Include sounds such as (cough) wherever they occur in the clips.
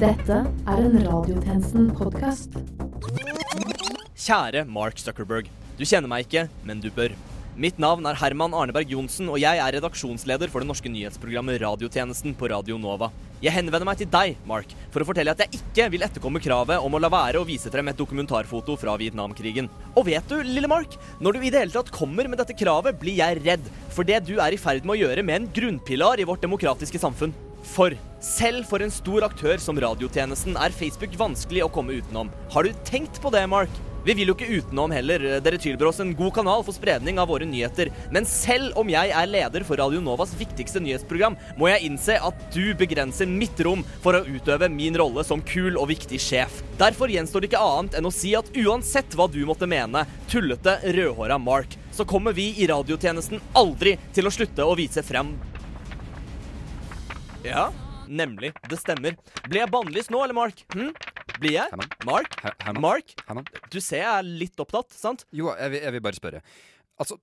Dette er en Radiotjenesten-podkast. Kjære Mark Zuckerberg. Du kjenner meg ikke, men du bør. Mitt navn er Herman Arneberg Johnsen, og jeg er redaksjonsleder for det norske nyhetsprogrammet Radiotjenesten på Radio Nova. Jeg henvender meg til deg, Mark, for å fortelle at jeg ikke vil etterkomme kravet om å la være å vise frem et dokumentarfoto fra Vietnamkrigen. Og vet du, lille Mark, når du i det hele tatt kommer med dette kravet, blir jeg redd for det du er i ferd med å gjøre med en grunnpilar i vårt demokratiske samfunn. For selv for en stor aktør som radiotjenesten er Facebook vanskelig å komme utenom. Har du tenkt på det, Mark? Vi vil jo ikke utenom heller. Dere tilbyr oss en god kanal for spredning av våre nyheter. Men selv om jeg er leder for Radio Novas viktigste nyhetsprogram, må jeg innse at du begrenser mitt rom for å utøve min rolle som kul og viktig sjef. Derfor gjenstår det ikke annet enn å si at uansett hva du måtte mene, tullete, rødhåra Mark, så kommer vi i radiotjenesten aldri til å slutte å vise frem ja, nemlig. Det stemmer. Blir jeg bannlyst nå, eller Mark? Hm? Blir jeg? Mark? Mark? Du ser jeg er litt opptatt, sant? Jo, jeg vil, jeg vil bare spørre. Altså,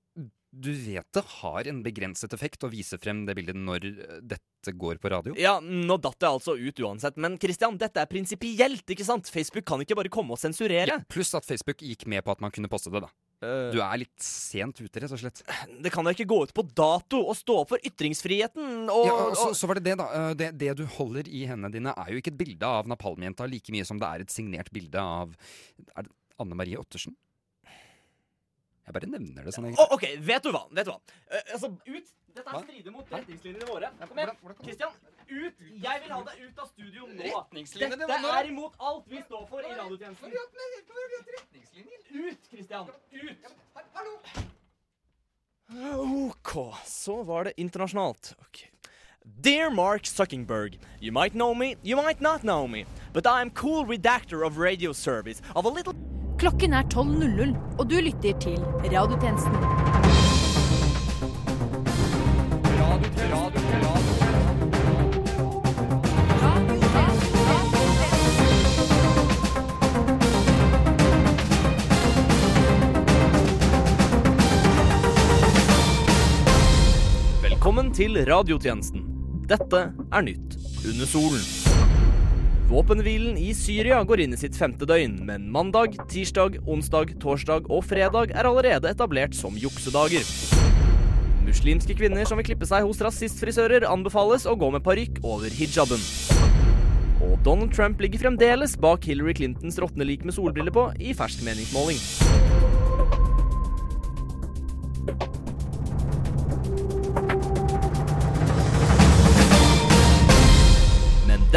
du vet det har en begrenset effekt å vise frem det bildet når eh, dette går på radio? Ja, nå datt det altså ut uansett. Men Christian, dette er prinsipielt, ikke sant? Facebook kan ikke bare komme og sensurere. Ja, Pluss at Facebook gikk med på at man kunne poste det, da. Eh, Du er litt sent ute, rett og slett. det kan da ikke gå ut på dato å stå opp for ytringsfriheten og, Ja, og så, og så var det det, da. Eh, Det, det du holder i hendene dine, er jo ikke et bilde av napalmjenta like mye som det er et signert bilde av Er det Anne Marie Ottersen? Jeg bare nevner det sånn, egentlig. egentlig. OK, vet du hva? Vet du hva? Uh, altså, ut! Dette er strider mot retningslinjene våre. Kom igjen. Kristian. ut! Jeg vil ha deg ut av studio nå. Retningslinjene? Dette er imot alt vi står for i radiotjenesten. Ut, Kristian. Ut! OK, så var det internasjonalt. Ok. Dear Mark Zuckerberg, you might know me, you might not know me, but I am cool redactor of radio service of a little Klokken er 12.00, og du lytter til Radiotjenesten. Til radiotjenesten. Dette er nytt under solen. Våpenhvilen i Syria går inn i sitt femte døgn, men mandag, tirsdag, onsdag, torsdag og fredag er allerede etablert som juksedager. Muslimske kvinner som vil klippe seg hos rasistfrisører, anbefales å gå med parykk over hijaben. Og Donald Trump ligger fremdeles bak Hillary Clintons råtne lik med solbriller på i fersk meningsmåling.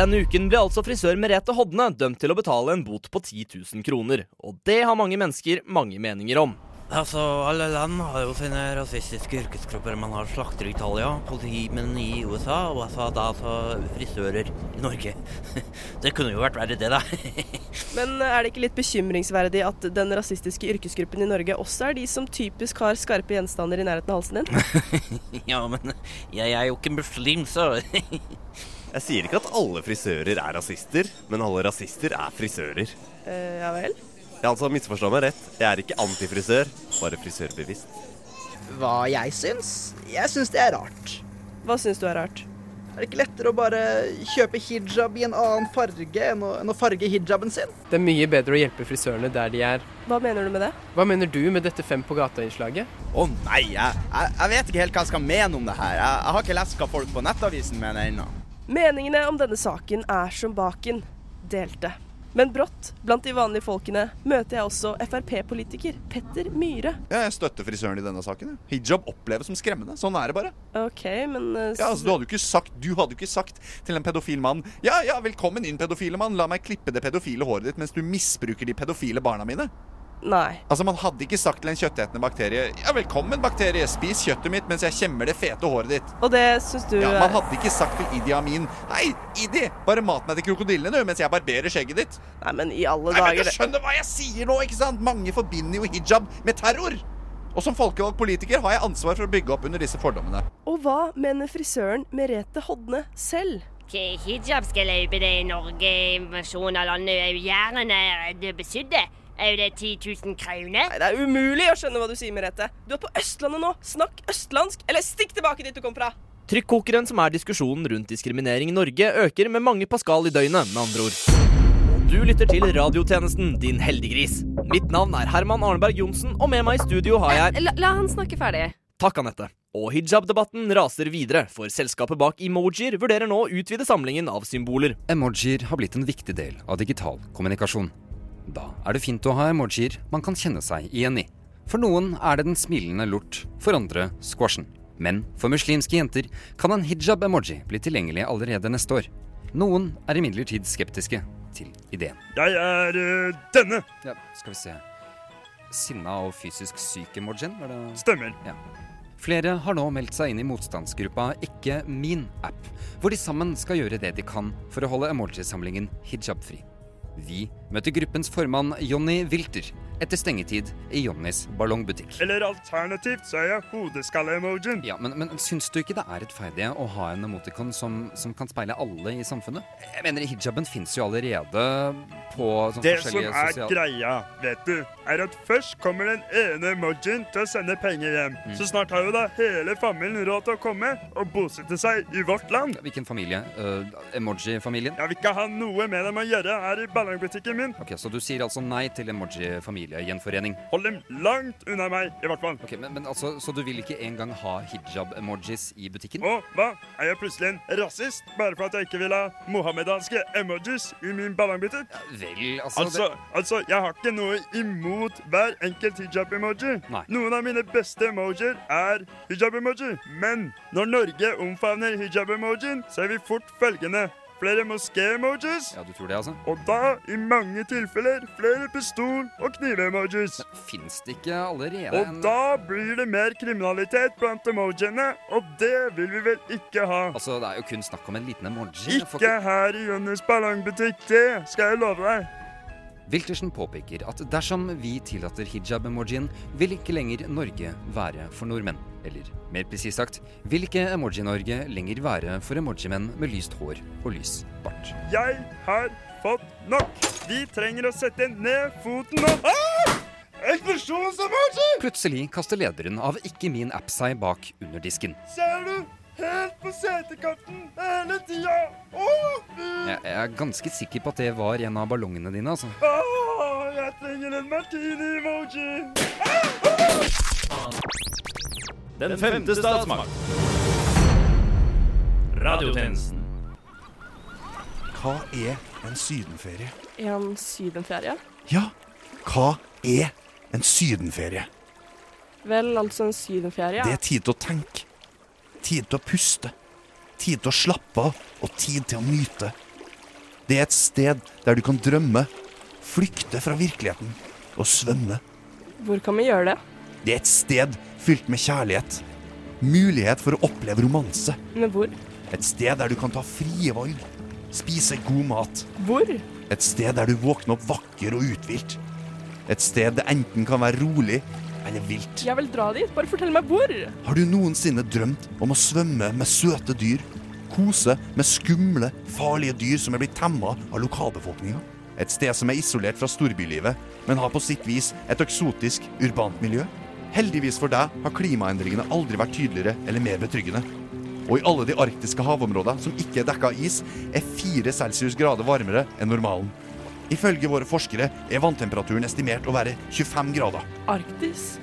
Denne uken ble altså frisør Merete Hodne dømt til å betale en bot på 10 000 kroner. Og det har mange mennesker mange meninger om. Altså, Alle land har jo sine rasistiske yrkesgrupper. Man har slakter i Italia, politimenn i USA og altså, da altså frisører i Norge. (laughs) Det kunne jo vært verre, det, da. (laughs) Men er det ikke litt bekymringsverdig at den rasistiske yrkesgruppen i Norge også er de som typisk har skarpe gjenstander i nærheten av halsen din? (laughs) Ja, men jeg er jo ikke muslim, så Jeg sier ikke at alle frisører er rasister, men alle rasister er frisører. Eh, ja vel? Ja, altså, Misforstå meg rett. Jeg er ikke antifrisør, bare frisørbevisst. Hva jeg syns? Jeg syns det er rart. Hva syns du er rart? Er det ikke lettere å bare kjøpe hijab i en annen farge enn å, enn å farge hijaben sin? Det er mye bedre å hjelpe frisørene der de er. Hva mener du med det? Hva mener du med dette Fem på gata-innslaget? Å nei, jeg, jeg, jeg vet ikke helt hva jeg skal mene om det her. Jeg, jeg har ikke lest hva folk på Nettavisen mener ennå. Meningene om denne saken er som baken delte. Men brått, blant de vanlige folkene, møter jeg også Frp-politiker Petter Myhre. Ja, jeg støtter frisøren i denne saken. ja. Hijab oppleves som skremmende. Sånn er det bare. OK, men eh, Ja, altså, Du hadde jo ikke sagt Du hadde jo ikke sagt til en pedofil mann Ja, ja, velkommen inn, pedofile mann. La meg klippe det pedofile håret ditt mens du misbruker de pedofile barna mine. Nei. Altså, Man hadde ikke sagt til en kjøttetende bakterie Ja, velkommen, bakterie. Spis kjøttet mitt mens jeg kjemmer det fete håret ditt. Og det syns du Ja, Man hadde ikke sagt til Idi Amin Hei, Idi, bare mat meg til krokodillene du, mens jeg barberer skjegget ditt. Nei, men i alle Nei, men Du skjønner hva jeg sier nå, ikke sant? Mange forbinder jo hijab med terror. Og som folkevalgt politiker har jeg ansvar for å bygge opp under disse fordommene. Og hva mener frisøren Merete Hodne selv? Hijab skal løpe det i Norge invasjon av landet er gjerne det besydde. Er det 10 000 kroner? Nei, Det er umulig å skjønne hva du sier, Merete. Du er på Østlandet nå. Snakk østlandsk, eller stikk tilbake dit du kom fra. Trykkokeren som er diskusjonen rundt diskriminering i Norge, øker med mange pascal i døgnet, med andre ord. Du lytter til radiotjenesten, din heldiggris. Mitt navn er Herman Arneberg Johnsen, og med meg i studio har jeg La, la han snakke ferdig. Takk, Anette. Og hijab-debatten raser videre, for selskapet bak emojier vurderer nå å utvide samlingen av symboler. Emojier har blitt en viktig del av digital kommunikasjon. Da er det fint å ha emojier man kan kjenne seg igjen i. For noen er det den smilende lort, for andre squashen. Men for muslimske jenter kan en hijab-emoji bli tilgjengelig allerede neste år. Noen er imidlertid skeptiske til ideen. Jeg er øh, denne. Ja, skal vi se Sinna og fysisk syk-emojien? Stemmer. Ja. Flere har nå meldt seg inn i motstandsgruppa Ikke min app, hvor de sammen skal gjøre det de kan for å holde emojisamlingen hijabfri. Vi møter gruppens formann Jonny Wilter etter stengetid i Jonnys ballongbutikk. Eller alternativt så er jeg hodeskalle-emojien. Ja, men, men syns du ikke det er rettferdig å ha en emoticon som, som kan speile alle i samfunnet? Jeg mener, hijaben fins jo allerede på sånn Det som forskjellige er sosiale greia, vet du, er at først kommer den ene emojien til å sende penger hjem. Mm. Så snart har jo da hele familien råd til å komme og bosette seg i vårt land. Hvilken familie? Uh, Emoji-familien? Jeg vil ikke ha noe med dem å gjøre her i ballongbutikken min. Ok, Så du sier altså nei til emoji-familiegjenforening? Hold dem langt unna meg, i hvert fall. Ok, men, men altså, Så du vil ikke engang ha hijab-emojis i butikken? Å, hva? Er jeg plutselig en rasist bare for at jeg ikke vil ha mohammedanske emojis i min ballongbutikk? Vel, altså, altså, altså, jeg har ikke noe imot hver enkelt hijab-emoji. Noen av mine beste emojier er hijab-emoji. Men når Norge omfavner hijab-emojien, ser vi fort følgende. Flere moské-emojis. Ja, du tror det, altså? Og da, i mange tilfeller, flere pistol- og knive-emojis. Fins det ikke allerede Og en da blir det mer kriminalitet blant emojiene, og det vil vi vel ikke ha. Altså, Det er jo kun snakk om en liten emoji. Ikke her i Jonnys ballongbutikk, det skal jeg love deg. Wiltersen påpeker at dersom vi tillater hijab-emojien, vil ikke lenger Norge være for nordmenn. Eller mer presist sagt, vil ikke Emoji-Norge lenger være for emojimenn med lyst hår og lys bart. Jeg har fått nok. Vi trenger å sette ned foten nå. Ah! Eksplosjonsemoji! Plutselig kaster lederen av Ikke min app seg bak under disken. Ser du? Helt på setekanten hele tida. Fy! Jeg jeg er ganske sikker på at det var en av ballongene dine, altså. Åh, jeg trenger en martini-emoji. Den femte statsmakt. Radiotjenesten. Hva er en sydenferie? En sydenferie? Ja, hva er en sydenferie? Vel, altså en sydenferie Det er tid til å tenke. Tid til å puste. Tid til å slappe av, og tid til å nyte. Det er et sted der du kan drømme, flykte fra virkeligheten og svømme. Hvor kan vi gjøre det? Det er et sted fylt med kjærlighet. Mulighet for å oppleve romanse. Men hvor? Et sted der du kan ta frie valg. Spise god mat. Hvor? Et sted der du våkner opp vakker og uthvilt. Et sted det enten kan være rolig eller vilt. Jeg vil dra dit. Bare fortell meg hvor. Har du noensinne drømt om å svømme med søte dyr? Kose med skumle, farlige dyr som er blitt temma av lokalbefolkninga? Et sted som er isolert fra storbylivet, men har på sitt vis et eksotisk, urbant miljø? Heldigvis for deg har klimaendringene aldri vært tydeligere eller mer betryggende. Og i alle de arktiske havområdene som ikke er dekka av is, er fire celsius grader varmere enn normalen. Ifølge våre forskere er vanntemperaturen estimert å være 25 grader. Arktis?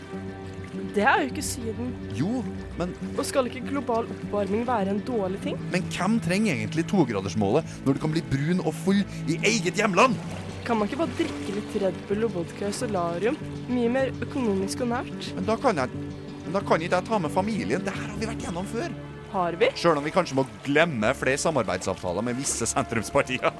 Det er jo ikke Syden. Jo, men Og skal ikke global oppvarming være en dårlig ting? Men hvem trenger egentlig togradersmålet når du kan bli brun og full i eget hjemland? Kan man ikke bare drikke litt Red Bull og vodka og solarium? Mye mer økonomisk og nært. Men da kan jeg men da kan ikke jeg ta med familien. Det her har vi vært gjennom før. Har vi? Sjøl om vi kanskje må glemme flere samarbeidsavtaler med visse sentrumspartier. (laughs)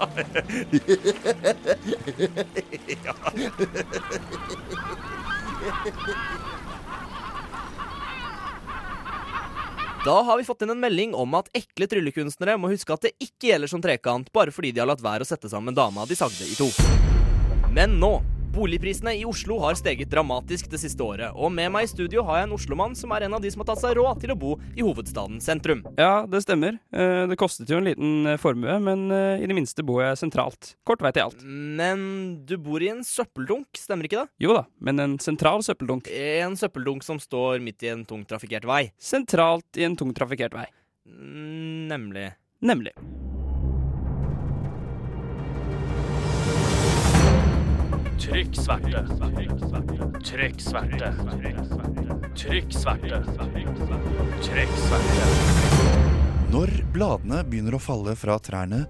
Da har vi fått inn en melding om at ekle tryllekunstnere må huske at det ikke gjelder som trekant bare fordi de har latt være å sette sammen dama de sagde i to. Men nå Boligprisene i Oslo har steget dramatisk det siste året, og med meg i studio har jeg en oslomann som er en av de som har tatt seg råd til å bo i hovedstaden sentrum. Ja, det stemmer. Eh, Det kostet jo en liten eh, formue, men eh, i det minste bor jeg sentralt. Kort vei til alt. Men du bor i en søppeldunk, stemmer ikke det? Jo da, men en sentral søppeldunk. En søppeldunk som står midt i en tungt trafikkert vei. Sentralt i en tungt trafikkert vei. Nemlig. Nemlig. Trykk sverte. Trykk sverte. Trykk sverte. Trykk sverte. Når bladene begynner å falle fra trærne,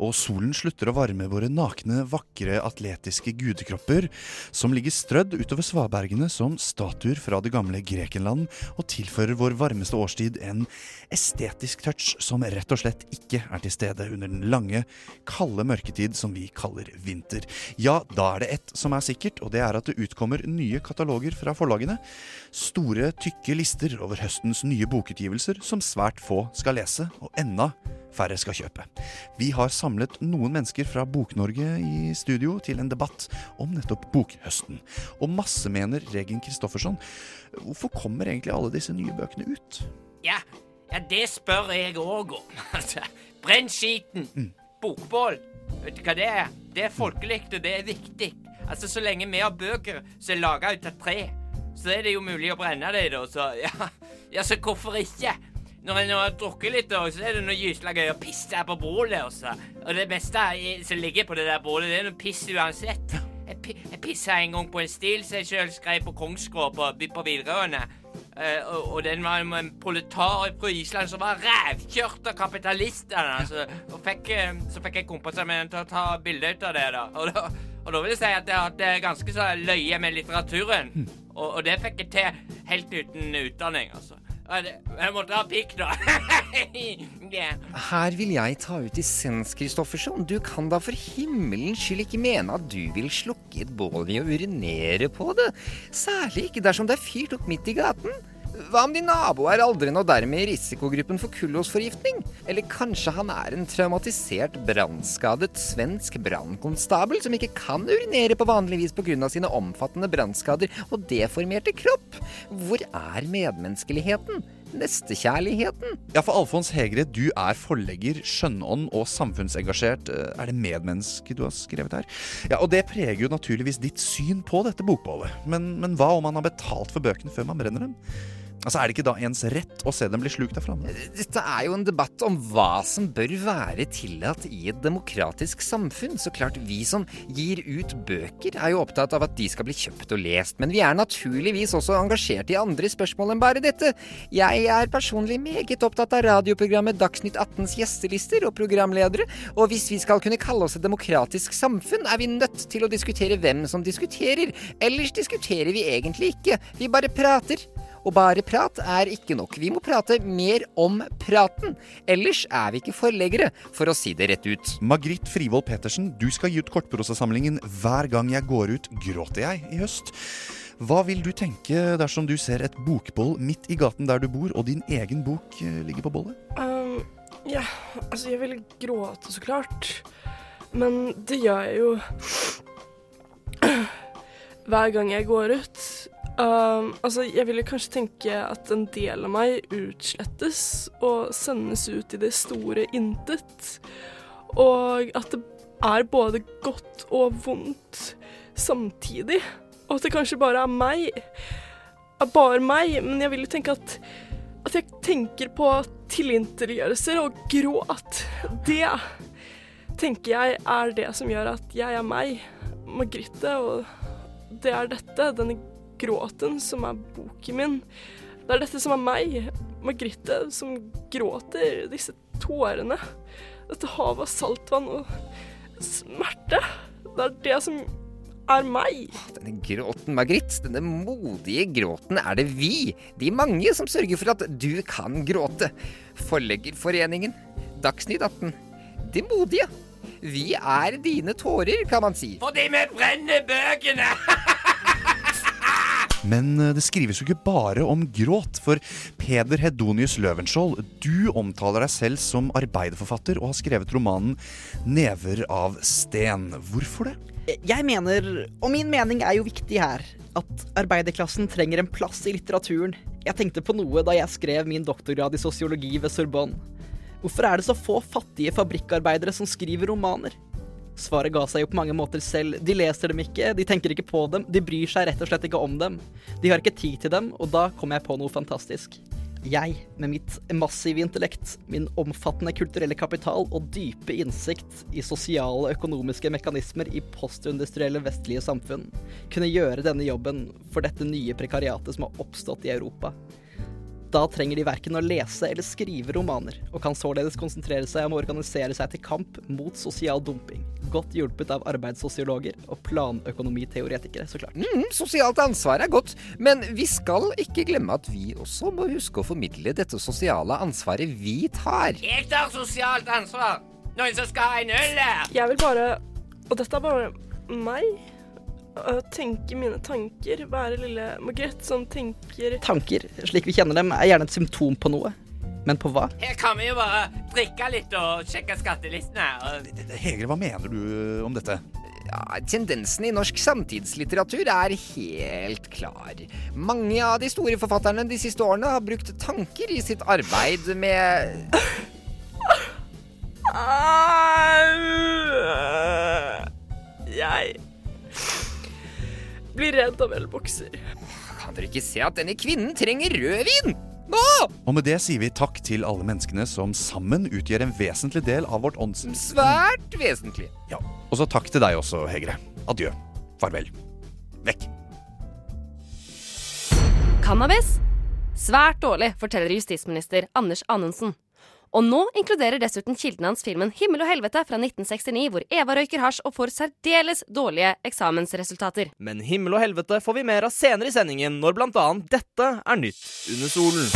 og solen slutter å varme våre nakne, vakre, atletiske gudekropper, som ligger strødd utover svabergene som statuer fra det gamle Grekenland, og tilfører vår varmeste årstid en estetisk touch som rett og slett ikke er til stede under den lange, kalde mørketid som vi kaller vinter. Ja, da er det ett som er sikkert, og det er at det utkommer nye kataloger fra forlagene. Store, tykke lister over høstens nye bokutgivelser som svært få skal lese og enda færre skal kjøpe. Vi har samlet noen mennesker fra Bok-Norge i studio til en debatt om nettopp bokhøsten. Og masse mener Regen Kristoffersson. Hvorfor kommer egentlig alle disse nye bøkene ut? Ja, ja det spør jeg òg om. (laughs) Altså, Brenn skiten. Bokbål. Vet du hva det er? Det er folkelig, og det er viktig. Altså, Så lenge vi har bøker som er laga ut av tre, så er det jo mulig å brenne det, da. Så ja, ja så hvorfor ikke? Når en har drukket litt, da, så er det noe gysla gøy å pisse på bålet. Også. Og det beste som ligger på det der bålet, det er noe piss uansett. Jeg, jeg pissa en gang på en stil som jeg sjøl skrev på Kongsgård på, på videregående. Uh, og, og den var en proletar fra Island som var rævkjørt av kapitalistene. Altså, og fikk, eh, så fikk jeg kompiser med til å ta bilde ut av det. da. Og, da. og da vil jeg si at jeg har hatt ganske så løye med litteraturen. Og, og det fikk jeg til helt uten utdanning, altså. Jeg måtte ha pikk, da. (laughs) yeah. Her vil jeg ta ut dissens, Kristoffersson. Du kan da for himmelens skyld ikke mene at du vil slukke et bål ved å urinere på det. Særlig ikke dersom det er fyrt opp midt i gaten. Hva om din nabo er aldrende og dermed i risikogruppen for kullosforgiftning? Eller kanskje han er en traumatisert, brannskadet svensk brannkonstabel som ikke kan urinere på vanlig vis pga. sine omfattende brannskader og deformerte kropp? Hvor er medmenneskeligheten? Nestekjærligheten? Ja, for Alfons Hegre, du er forlegger, skjønnånd og samfunnsengasjert. Er det medmenneske du har skrevet her? Ja, Og det preger jo naturligvis ditt syn på dette bokbålet. Men, men hva om man har betalt for bøkene før man brenner dem? Altså, Er det ikke da ens rett å se dem bli slukt der framme? Dette er jo en debatt om hva som bør være tillatt i et demokratisk samfunn. Så klart, vi som gir ut bøker, er jo opptatt av at de skal bli kjøpt og lest. Men vi er naturligvis også engasjert i andre spørsmål enn bare dette. Jeg er personlig meget opptatt av radioprogrammet Dagsnytt 18s gjestelister og programledere. Og hvis vi skal kunne kalle oss et demokratisk samfunn, er vi nødt til å diskutere hvem som diskuterer. Ellers diskuterer vi egentlig ikke. Vi bare prater. Og bare prat er ikke nok. Vi må prate mer om praten. Ellers er vi ikke forleggere, for å si det rett ut. Margrit Frivold Petersen, du skal gi ut kortprosasamlingen 'Hver gang jeg går ut, gråter jeg' i høst. Hva vil du tenke dersom du ser et bokboll midt i gaten der du bor, og din egen bok eh, ligger på bollet? Um, ja, altså jeg vil gråte så klart. Men det gjør jeg jo (sniffs) hver gang jeg går ut. Um, altså, jeg ville kanskje tenke at en del av meg utslettes og sendes ut i det store intet. Og at det er både godt og vondt samtidig. Og at det kanskje bare er meg. Er bare meg, men jeg vil jo tenke at at jeg tenker på tilintetgjørelser og gråt. Det tenker jeg er det som gjør at jeg er meg, Margrethe, og det er dette, denne gråten, som er boken min. Det er dette som er meg, Margrethe, som gråter disse tårene. Dette havet av saltvann og smerte. Det er det som er meg. Denne gråten, Margrit, denne modige gråten er det vi, de mange, som sørger for at du kan gråte. Forleggerforeningen, Dagsnytt 18, de modige. Vi er dine tårer, kan man si. Fordi vi brenner bøkene! (laughs) Men eh, det skrives jo ikke bare om gråt, for Peder Hedonius Løvenskiold, du omtaler deg selv som arbeiderforfatter og har skrevet romanen 'Never av sten'. Hvorfor det? Jeg mener, og min mening er jo viktig her, at arbeiderklassen trenger en plass i litteraturen. Jeg tenkte på noe da jeg skrev min doktorgrad i sosiologi ved Sorbonne. Hvorfor er det så få fattige fabrikkarbeidere som skriver romaner? Svaret ga seg jo på mange måter selv. De leser dem ikke, de tenker ikke på dem, de bryr seg rett og slett ikke om dem. De har ikke tid til dem, og da kom jeg på noe fantastisk. Jeg, med mitt massive intellekt, min omfattende kulturelle kapital og dype innsikt i sosiale og økonomiske mekanismer i postindustrielle vestlige samfunn, kunne gjøre denne jobben for dette nye prekariatet som har oppstått i Europa. Da trenger de verken å lese eller skrive romaner, og kan således konsentrere seg om å organisere seg til kamp mot sosial dumping. Godt hjulpet av arbeidssosiologer og planøkonomiteoretikere, så klart. Mm, sosialt ansvar er godt, men vi skal ikke glemme at vi også må huske å formidle dette sosiale ansvaret vi tar. Jeg tar sosialt ansvar. Noen som skal ha en øl der? Jeg vil bare Og dette er bare meg. Øh, Tenke mine tanker. Være lille Margrethe som tenker Tanker, slik vi kjenner dem, er gjerne et symptom på noe. Men på hva? Her kan vi jo bare drikke litt og sjekke skattelistene. og- Hegre, hva mener du eh, om dette? Ja, tendensen i norsk samtidslitteratur er helt klar. Mange av de store forfatterne de siste årene har brukt tanker i sitt arbeid med Jeg blir redd av ølbokser. Kan dere ikke se at denne kvinnen trenger rødvin? Nå! Og med det sier vi takk til alle menneskene som sammen utgjør en vesentlig del av vårt ånds... Svært vesentlig. Ja. Og så takk til deg også, Hegre. Adjø. Farvel. Vekk. Cannabis? Svært dårlig, forteller justisminister Anders Anundsen. Og nå inkluderer dessuten kilden hans filmen 'Himmel og helvete' fra 1969, hvor Eva røyker hasj og får særdeles dårlige eksamensresultater. Men himmel og helvete får vi mer av senere i sendingen, når annet dette er nytt under solen.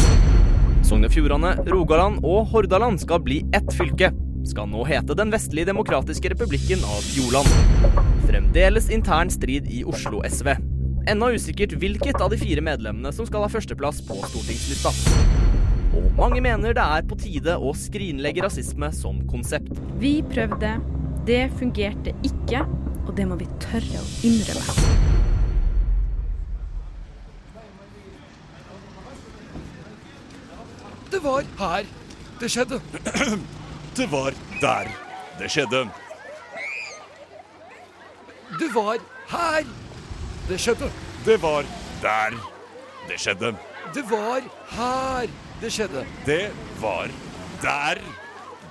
Sogn og Fjordane, Rogaland og Hordaland skal bli ett fylke. Skal nå hete Den vestlige demokratiske republikken av Fjordland. Fremdeles intern strid i Oslo SV. Ennå usikkert hvilket av de fire medlemmene som skal ha førsteplass på stortingslista. Og mange mener det er på tide å skrinlegge rasisme som konsept. Vi prøvde, det fungerte ikke, og det må vi tørre å innrømme. Det var her det skjedde. (clears throat) Det var der det skjedde. Det var her det skjedde. Det var der det skjedde. Det var her det skjedde. Det var der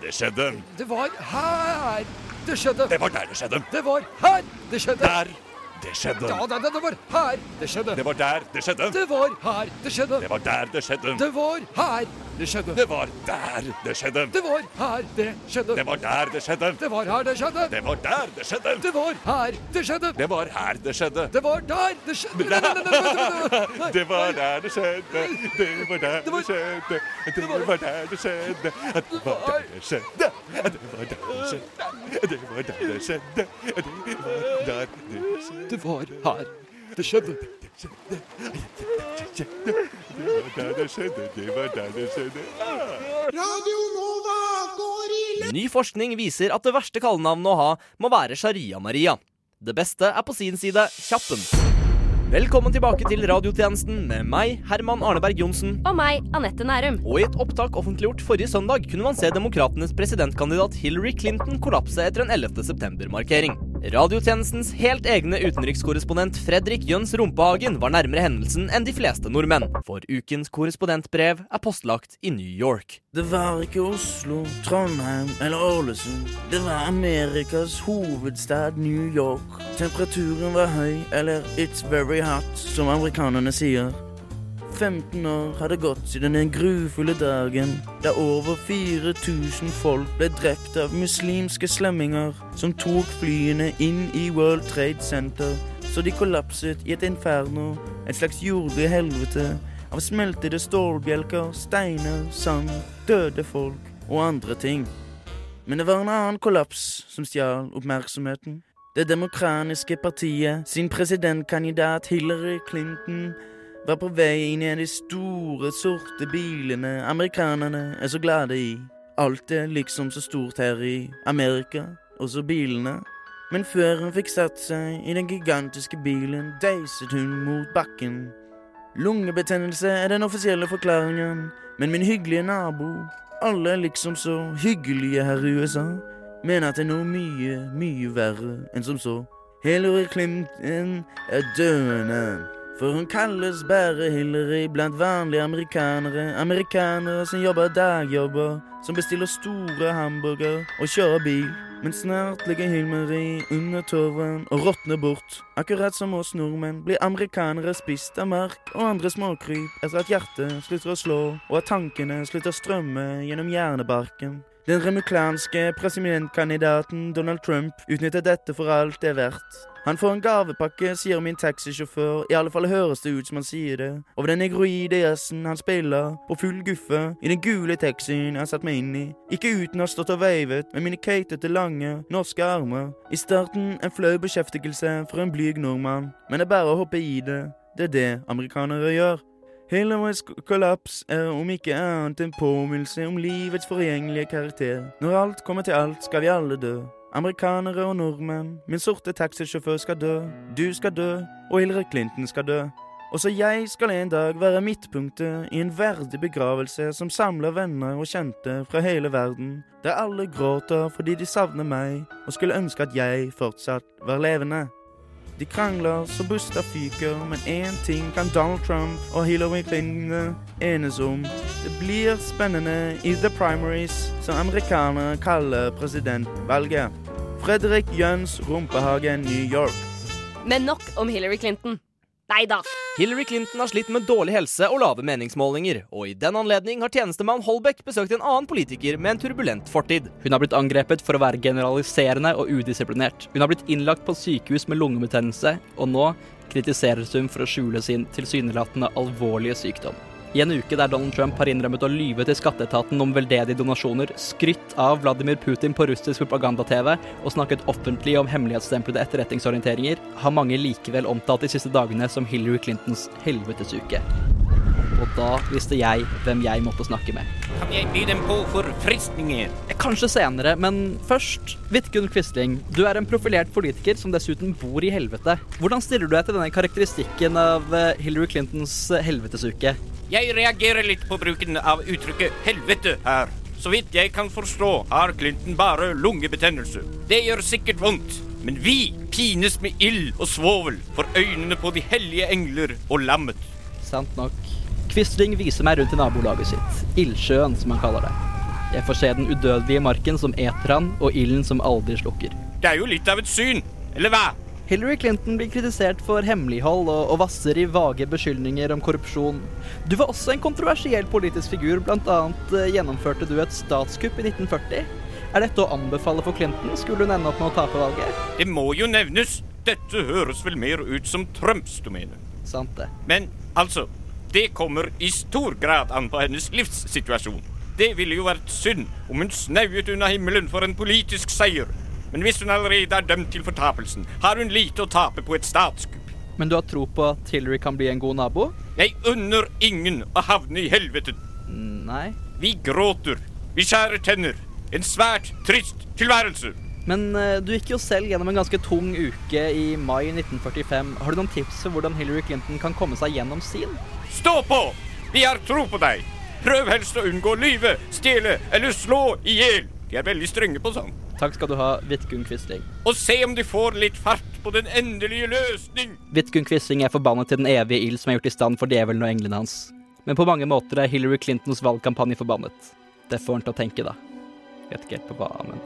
det skjedde. Det var her det skjedde. Det var der det skjedde. Det var her det skjedde. Der det skjedde. Ja, det, det var her det skjedde. Det var der det skjedde. Det var her det skjedde. Det var der det skjedde. Det var her det skjedde. Det var der det skjedde. Det var her det skjedde. Det var der det skjedde. Det var her det skjedde. Det var der det skjedde. Det var her det skjedde. Det var her det skjedde. Det var der det skjedde. Det var der det skjedde. Det var der det skjedde. Det var der det skjedde. Det var der det skjedde. Det var der det skjedde. Det var der det skjedde. Det var der det skjedde. Det var her det skjedde. Der det skjedde. Det var der det skjedde. Radio Nova går i Ny forskning viser at det verste kallenavnet å ha må være Sharia-Maria. Det beste er på sin side Kjappen. Velkommen tilbake til radiotjenesten med meg, Herman Arneberg Johnsen. Og meg, Anette Nærum. Og i et opptak offentliggjort forrige søndag kunne man se demokratenes presidentkandidat Hillary Clinton kollapse etter en 11. september-markering. Radiotjenestens helt egne utenrikskorrespondent Fredrik Jøns Rumpehagen var nærmere hendelsen enn de fleste nordmenn. For ukens korrespondentbrev er postlagt i New York. Det var ikke Oslo, Trondheim eller Ålesund. Det var Amerikas hovedstad New York. Temperaturen var høy, eller it's very hot, som amerikanerne sier. 15 år hadde gått siden den grufulle dagen da over 4000 folk ble drept av muslimske slemminger som tok flyene inn i World Trade Center, så de kollapset i et inferno, et slags jordlig helvete, av smeltede stålbjelker, steiner, sand, døde folk og andre ting. Men det var en annen kollaps som stjal oppmerksomheten. Det demokratiske partiet sin presidentkandidat Hillary Clinton var på vei inn i de store, sorte bilene amerikanerne er så glade i. Alt er liksom så stort her i Amerika, også bilene. Men før hun fikk satt seg i den gigantiske bilen, deiset hun mot bakken. Lungebetennelse er den offisielle forklaringen, men min hyggelige nabo, alle er liksom så hyggelige her i USA, mener at det er noe mye, mye verre enn som så. Hillary Clinton er døende. For hun kalles bare Hillary blant vanlige amerikanere. Amerikanere som jobber dagjobber, som bestiller store hamburger og kjører bil. Men snart ligger Hillary under torven og råtner bort. Akkurat som oss nordmenn blir amerikanere spist av mark og andre småkryp etter at hjertet slutter å slå og at tankene slutter å strømme gjennom hjernebarken. Den remuklanske presidentkandidaten Donald Trump utnytter dette for alt det er verdt. Han får en gavepakke, sier min taxisjåfør, i alle fall høres det ut som han sier det, over den negroide jazzen han spiller, på full guffe, i den gule taxien har satt meg inn i, ikke uten å ha stått og veivet med mine keitete, lange, norske armer. I starten en flau beskjeftigelse for en blyg nordmann, men det er bare å hoppe i det. Det er det amerikanere gjør. Hillary's kollaps er om ikke annet en påminnelse om livets forgjengelige karakter. Når alt kommer til alt, skal vi alle dø. Amerikanere og nordmenn. Min sorte taxisjåfør skal dø. Du skal dø. Og Hillary Clinton skal dø. Også jeg skal en dag være midtpunktet i en verdig begravelse som samler venner og kjente fra hele verden, der alle gråter fordi de savner meg og skulle ønske at jeg fortsatt var levende. De krangler så busta fyker, men én ting kan Donald Trump og Hillary Clinton enes om. Det blir spennende i the primaries, som amerikanere kaller presidentvalget. Fredrik Jøns Rumpehagen, New York. Men nok om Hillary Clinton. Nei da. Hillary Clinton har slitt med dårlig helse og lave meningsmålinger, og i den anledning har tjenestemann Holbeck besøkt en annen politiker med en turbulent fortid. Hun har blitt angrepet for å være generaliserende og udisiplinert. Hun har blitt innlagt på sykehus med lungebetennelse, og nå kritiseres hun for å skjule sin tilsynelatende alvorlige sykdom. I en uke der Donald Trump har innrømmet å lyve til skatteetaten om veldedige donasjoner, skrytt av Vladimir Putin på russisk propaganda-TV og snakket offentlig om hemmelighetsstemplede etterretningsorienteringer, har mange likevel omtalt de siste dagene som Hillary Clintons helvetesuke. Og da visste jeg hvem jeg måtte snakke med. Kan jeg by dem på forfriskninger? Kanskje senere, men først Vidkun Quisling, du er en profilert politiker som dessuten bor i helvete. Hvordan stiller du deg til denne karakteristikken av eh, Hillary Clintons helvetesuke? Jeg reagerer litt på bruken av uttrykket 'helvete' her. Så vidt jeg kan forstå, har Clinton bare lungebetennelse. Det gjør sikkert vondt, men vi pines med ild og svovel for øynene på de hellige engler og lammet. Sant nok. Quisling viser meg rundt i nabolaget sitt. Ildsjøen, som han kaller det. Jeg får se den udødelige marken som eter han, og ilden som aldri slukker. Det er jo litt av et syn, eller hva? Hillary Clinton blir kritisert for hemmelighold og, og vasser i vage beskyldninger om korrupsjon. Du var også en kontroversiell politisk figur, bl.a. Uh, gjennomførte du et statskupp i 1940. Er dette å anbefale for Clinton? Skulle hun ende opp med å tape valget? Det må jo nevnes. Dette høres vel mer ut som Trumps domene. Sant det. Men altså, det kommer i stor grad an på hennes livssituasjon. Det ville jo vært synd om hun snauet unna himmelen for en politisk seier men hvis hun allerede er dømt til fortapelsen, har hun lite å tape på et statskupp. Men du har tro på at Hillary kan bli en god nabo? Jeg unner ingen å havne i helvete. Nei. Vi gråter. Vi skjærer tenner. En svært trist tilværelse. Men uh, du gikk jo selv gjennom en ganske tung uke i mai 1945. Har du noen tips for hvordan Hillary Clinton kan komme seg gjennom sin? Stå på! Vi har tro på deg. Prøv helst å unngå å lyve, stjele eller slå i hjel. De er veldig strenge på sånn. Takk skal du ha, Vidkun Quisling. Og se om de får litt fart på den endelige løsning. Vidkun Quisling er forbannet til den evige ild som er gjort i stand for djevelen og englene hans. Men på mange måter er Hillary Clintons valgkampanje forbannet. Det får han til å tenke, da. Vet ikke helt på hva, men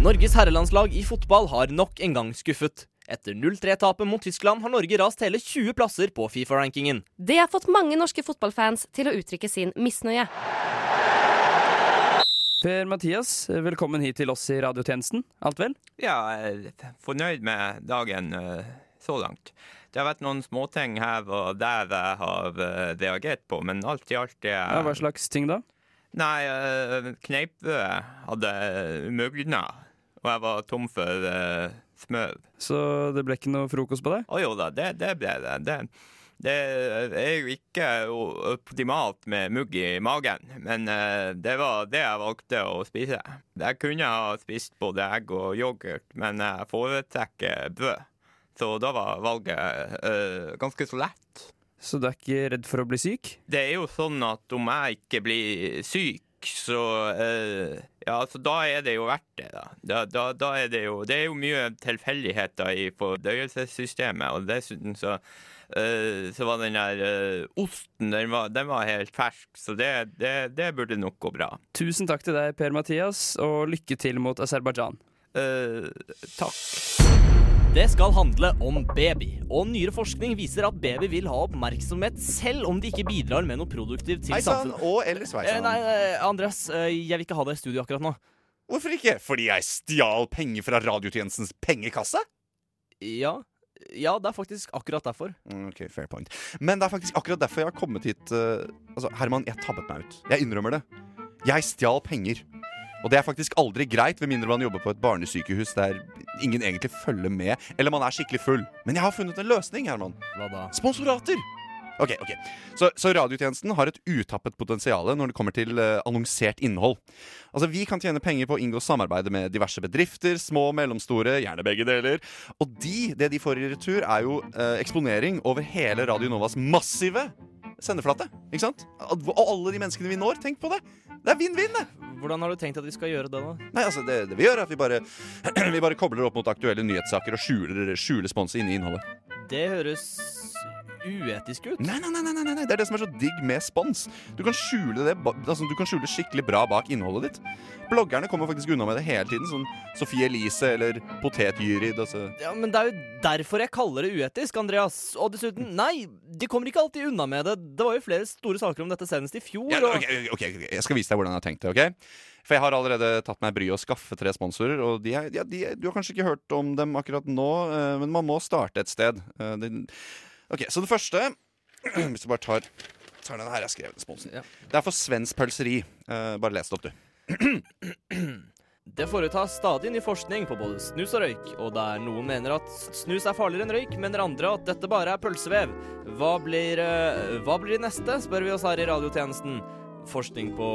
Norges herrelandslag i fotball har nok en gang skuffet. Etter 0-3-tapet mot Tyskland har Norge rast hele 20 plasser på Fifa-rankingen. Det har fått mange norske fotballfans til å uttrykke sin misnøye. Per Mathias, velkommen hit til oss i radiotjenesten. Alt vel? Ja, jeg er fornøyd med dagen uh, så langt. Det har vært noen småting her og der jeg har uh, reagert på, men alt i alt er ja, Hva slags ting da? Nei, uh, kneippbrødet hadde mugna, og jeg var tom for smør. Så det ble ikke noe frokost på det? Å jo da, det, det ble det. det det er jo ikke optimalt med mugg i magen, men eh, det var det jeg valgte å spise. Jeg kunne ha spist både egg og yoghurt, men jeg foretrekker brød. Så da var valget uh, ganske så lett. Så du er ikke redd for å bli syk? Det er jo sånn at om jeg ikke blir syk så eh, Ja, så da er det jo verdt det, da. Da, da, da er det jo Det er jo mye tilfeldigheter i fordøyelsessystemet, og dessuten så eh, så var den der eh, osten den var, den var helt fersk, så det, det, det burde nok gå bra. Tusen takk til deg, Per-Mathias, og lykke til mot Aserbajdsjan. Eh, takk. Det skal handle om baby, og nyere forskning viser at baby vil ha oppmerksomhet selv om de ikke bidrar med noe produktivt til Hei sann, samfunnet. og eller Eh, sveisann. Nei, eh, Andreas, eh, jeg vil ikke ha deg i studio akkurat nå. Hvorfor ikke? Fordi jeg stjal penger fra radiotjenestens pengekasse? Ja, ja, det er faktisk akkurat derfor. Mm, Ok, fair point. Men det er faktisk akkurat derfor jeg har kommet hit. eh, altså, Herman, jeg tabbet meg ut. Jeg innrømmer det. Jeg stjal penger. Og det er faktisk aldri greit, ved mindre man jobber på et barnesykehus der ingen egentlig følger med, eller man er skikkelig full. Men jeg har funnet en løsning, Herman. Hva da? Sponsorater! Ok, ok. Så, så radiotjenesten har et utappet potensial når det kommer til uh, annonsert innhold. Altså, Vi kan tjene penger på å inngå samarbeid med diverse bedrifter, små og mellomstore, gjerne begge deler. Og de, det de får i retur, er jo uh, eksponering over hele Radio Novas massive sendeflate. Ikke sant? Og og alle de menneskene vi når. Tenk på det! Det er vinn-vinn, det! Hvordan har du tenkt at vi skal gjøre det, da? Nei, altså, det, det vi gjør, er at vi bare, (clears throat) vi bare kobler opp mot aktuelle nyhetssaker og skjuler, skjuler sponset i innholdet. Det høres uetisk ut. Nei, nei, nei, nei, det er det som er så digg med spons. Du kan skjule det altså, Du kan skjule skikkelig bra bak innholdet ditt. Bloggerne kommer faktisk unna med det hele tiden. Sånn Sofie Elise eller Potetgyrid. Altså. Ja, men det er jo derfor jeg kaller det uetisk, Andreas. Og dessuten, nei, de kommer ikke alltid unna med det. Det var jo flere store saker om dette senest i fjor. Ja, okay, ok, ok, Jeg skal vise deg hvordan jeg har tenkt det. ok? For jeg har allerede tatt meg bryet å skaffe tre sponsorer. Og de er, ja, de, du har kanskje ikke hørt om dem akkurat nå, eh, men man må starte et sted. Eh, det- ok, Så det første (clears throat) Hvis du bare tar, tar den her jeg skrev responsen. Ja. Det er for Svens pølseri. Uh, bare les det opp, du. (clears throat) Det foretas stadig ny forskning på både snus og røyk, og der noen mener at snus er farligere enn røyk, mener andre at dette bare er pølsevev. Hva blir, eh, hva blir neste, spør vi oss her i radiotjenesten. Forskning på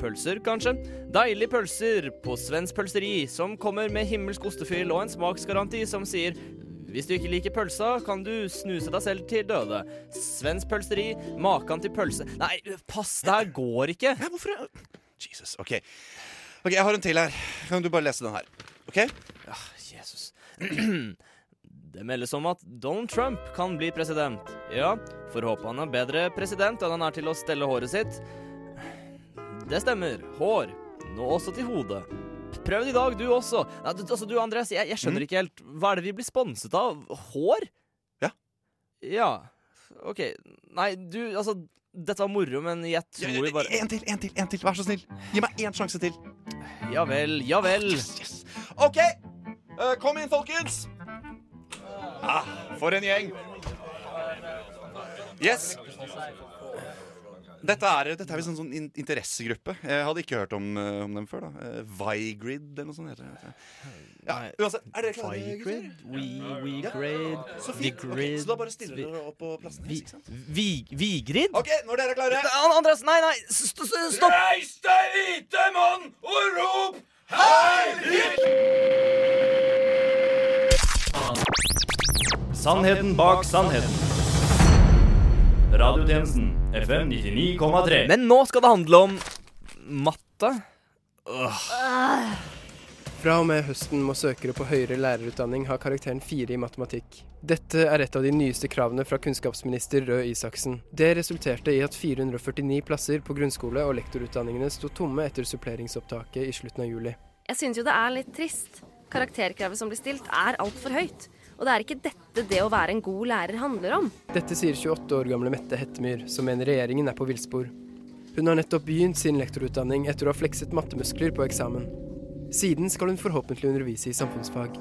pølser, kanskje? Deilige pølser på Svens pølseri, som kommer med himmelsk ostefyll og en smaksgaranti som sier hvis du ikke liker pølsa, kan du snuse deg selv til døde. Svens pølseri, maken til pølse Nei, pass, det her går ikke. Ja, hvorfor Jesus, ok. Ok, Jeg har en til her. Kan du bare lese den her? Ok? Ja, Jesus. (clears throat) Det meldes om at Donald Trump kan bli president. Ja, får håpe han er bedre president enn han er til å stelle håret sitt. Det stemmer. Hår. Nå også til hodet. Prøv det i dag, du også. Du, altså, du, Andreas, jeg, jeg skjønner ikke helt. Hva er det vi blir sponset av? Hår? Ja. Ja. OK. Nei, du, altså Dette var moro, men jeg tror vi bare En til, en til, en til. Vær så snill. Gi meg én sjanse til. Ja vel, ja vel. OK! Uh, kom inn, folkens! Ah, for en gjeng. Yes. Dette er, dette er visst en sånn in interessegruppe. Jeg hadde ikke hørt om, eh, om dem før. da uh, Vigrid eller noe sånt heter det. Ja, uansett, er dere klare? Vigrid? gutter? We, we Ja. Så fint. Okay, så da bare stiller dere opp på plassen deres, ikke sant? Vi, Vigrid? OK, når dere er klare Andreas, nei, nei, st st stopp! Reis deg, hvite mann, og rop Heil Sannheten bak sannheten. Radiotjenesten FM 99,3. Men nå skal det handle om matte. Åh. Fra og med høsten må søkere på høyere lærerutdanning ha karakteren 4 i matematikk. Dette er et av de nyeste kravene fra kunnskapsminister Røe Isaksen. Det resulterte i at 449 plasser på grunnskole- og lektorutdanningene sto tomme etter suppleringsopptaket i slutten av juli. Jeg syns jo det er litt trist. Karakterkravet som blir stilt, er altfor høyt. Og det er ikke dette det å være en god lærer handler om. Dette sier 28 år gamle Mette Hettemyr, som mener regjeringen er på villspor. Hun har nettopp begynt sin lektorutdanning etter å ha flekset mattemuskler på eksamen. Siden skal hun forhåpentlig undervise i samfunnsfag.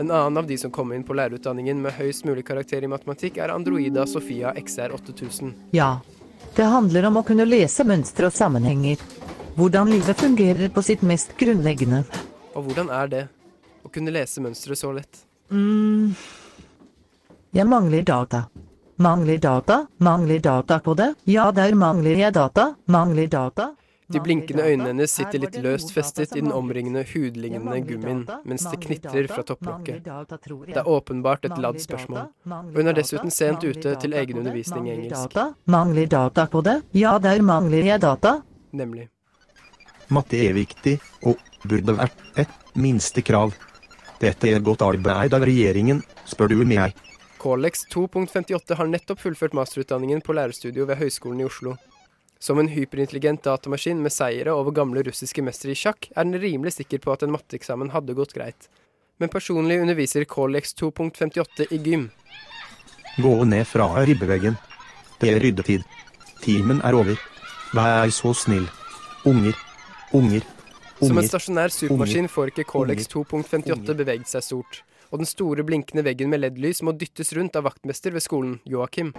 En annen av de som kom inn på lærerutdanningen med høyest mulig karakter i matematikk, er Androida Sofia XR 8000. Ja. Det handler om å kunne lese mønstre og sammenhenger. Hvordan livet fungerer på sitt mest grunnleggende. Og hvordan er det? Å kunne lese mønstre så lett? Mm. Jeg mangler data. Mangler data, mangler data på det. Ja, der mangler jeg data, mangler data. De blinkende øynene hennes sitter litt løst festet i den omringende hudlignende gummien, mens det knitrer fra topplokket. Det er åpenbart et ladd spørsmål. Og hun er dessuten sent ute til egen undervisning i engelsk. Mangler data på det. Ja, der mangler jeg data. nemlig Matte er viktig, og burde vært et minstekrav. Dette er godt arbeid av regjeringen, spør du meg. Colex 2.58 har nettopp fullført masterutdanningen på lærerstudio ved Høgskolen i Oslo. Som en hyperintelligent datamaskin med seire over gamle russiske mestere i sjakk, er den rimelig sikker på at en matteeksamen hadde gått greit. Men personlig underviser Colex 2.58 i gym. Gå ned fra ribbeveggen. Det er ryddetid. Timen er over. Vær så snill. Unger. Unger. Som en stasjonær supermaskin får ikke Corlex 2.58 beveget seg stort, og den store blinkende veggen med LED-lys må dyttes rundt av vaktmester ved skolen, Joakim.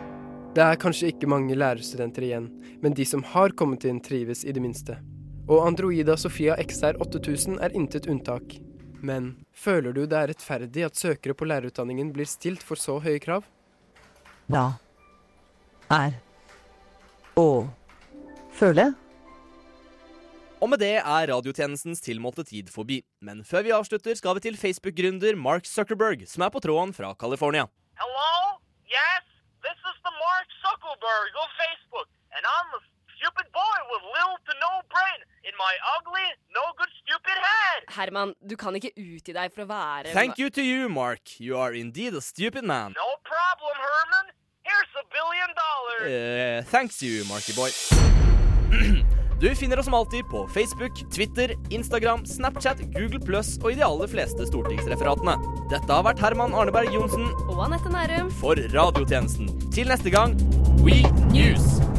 Det er kanskje ikke mange lærerstudenter igjen, men de som har kommet inn, trives i det minste. Og Androida Sofia XR 8000 er intet unntak. Men føler du det er rettferdig at søkere på lærerutdanningen blir stilt for så høye krav? Da. Er. Å. Føle. Og med det er radiotjenestens tilmålte tid forbi. Men før vi avslutter, skal vi til Facebook-gründer Mark Zuckerberg, som er på tråden fra California. Hello? Yes? This is the Mark Zuckerberg of Facebook, and I'm a stupid boy with little to no brain in my ugly, no good stupid head. Herman, du kan ikke utgi deg for å være Thank you to you, Mark. You are indeed a stupid man. No problem, Herman. Here's a billion dollars. Uh, thanks you, Marky boy. (clears throat) Du finner oss som alltid på Facebook, Twitter, Instagram, Snapchat, Google Pluss og i de aller fleste stortingsreferatene. Dette har vært Herman Arneberg Johnsen Og Anette Nærum. for Radiotjenesten. Til neste gang, We News!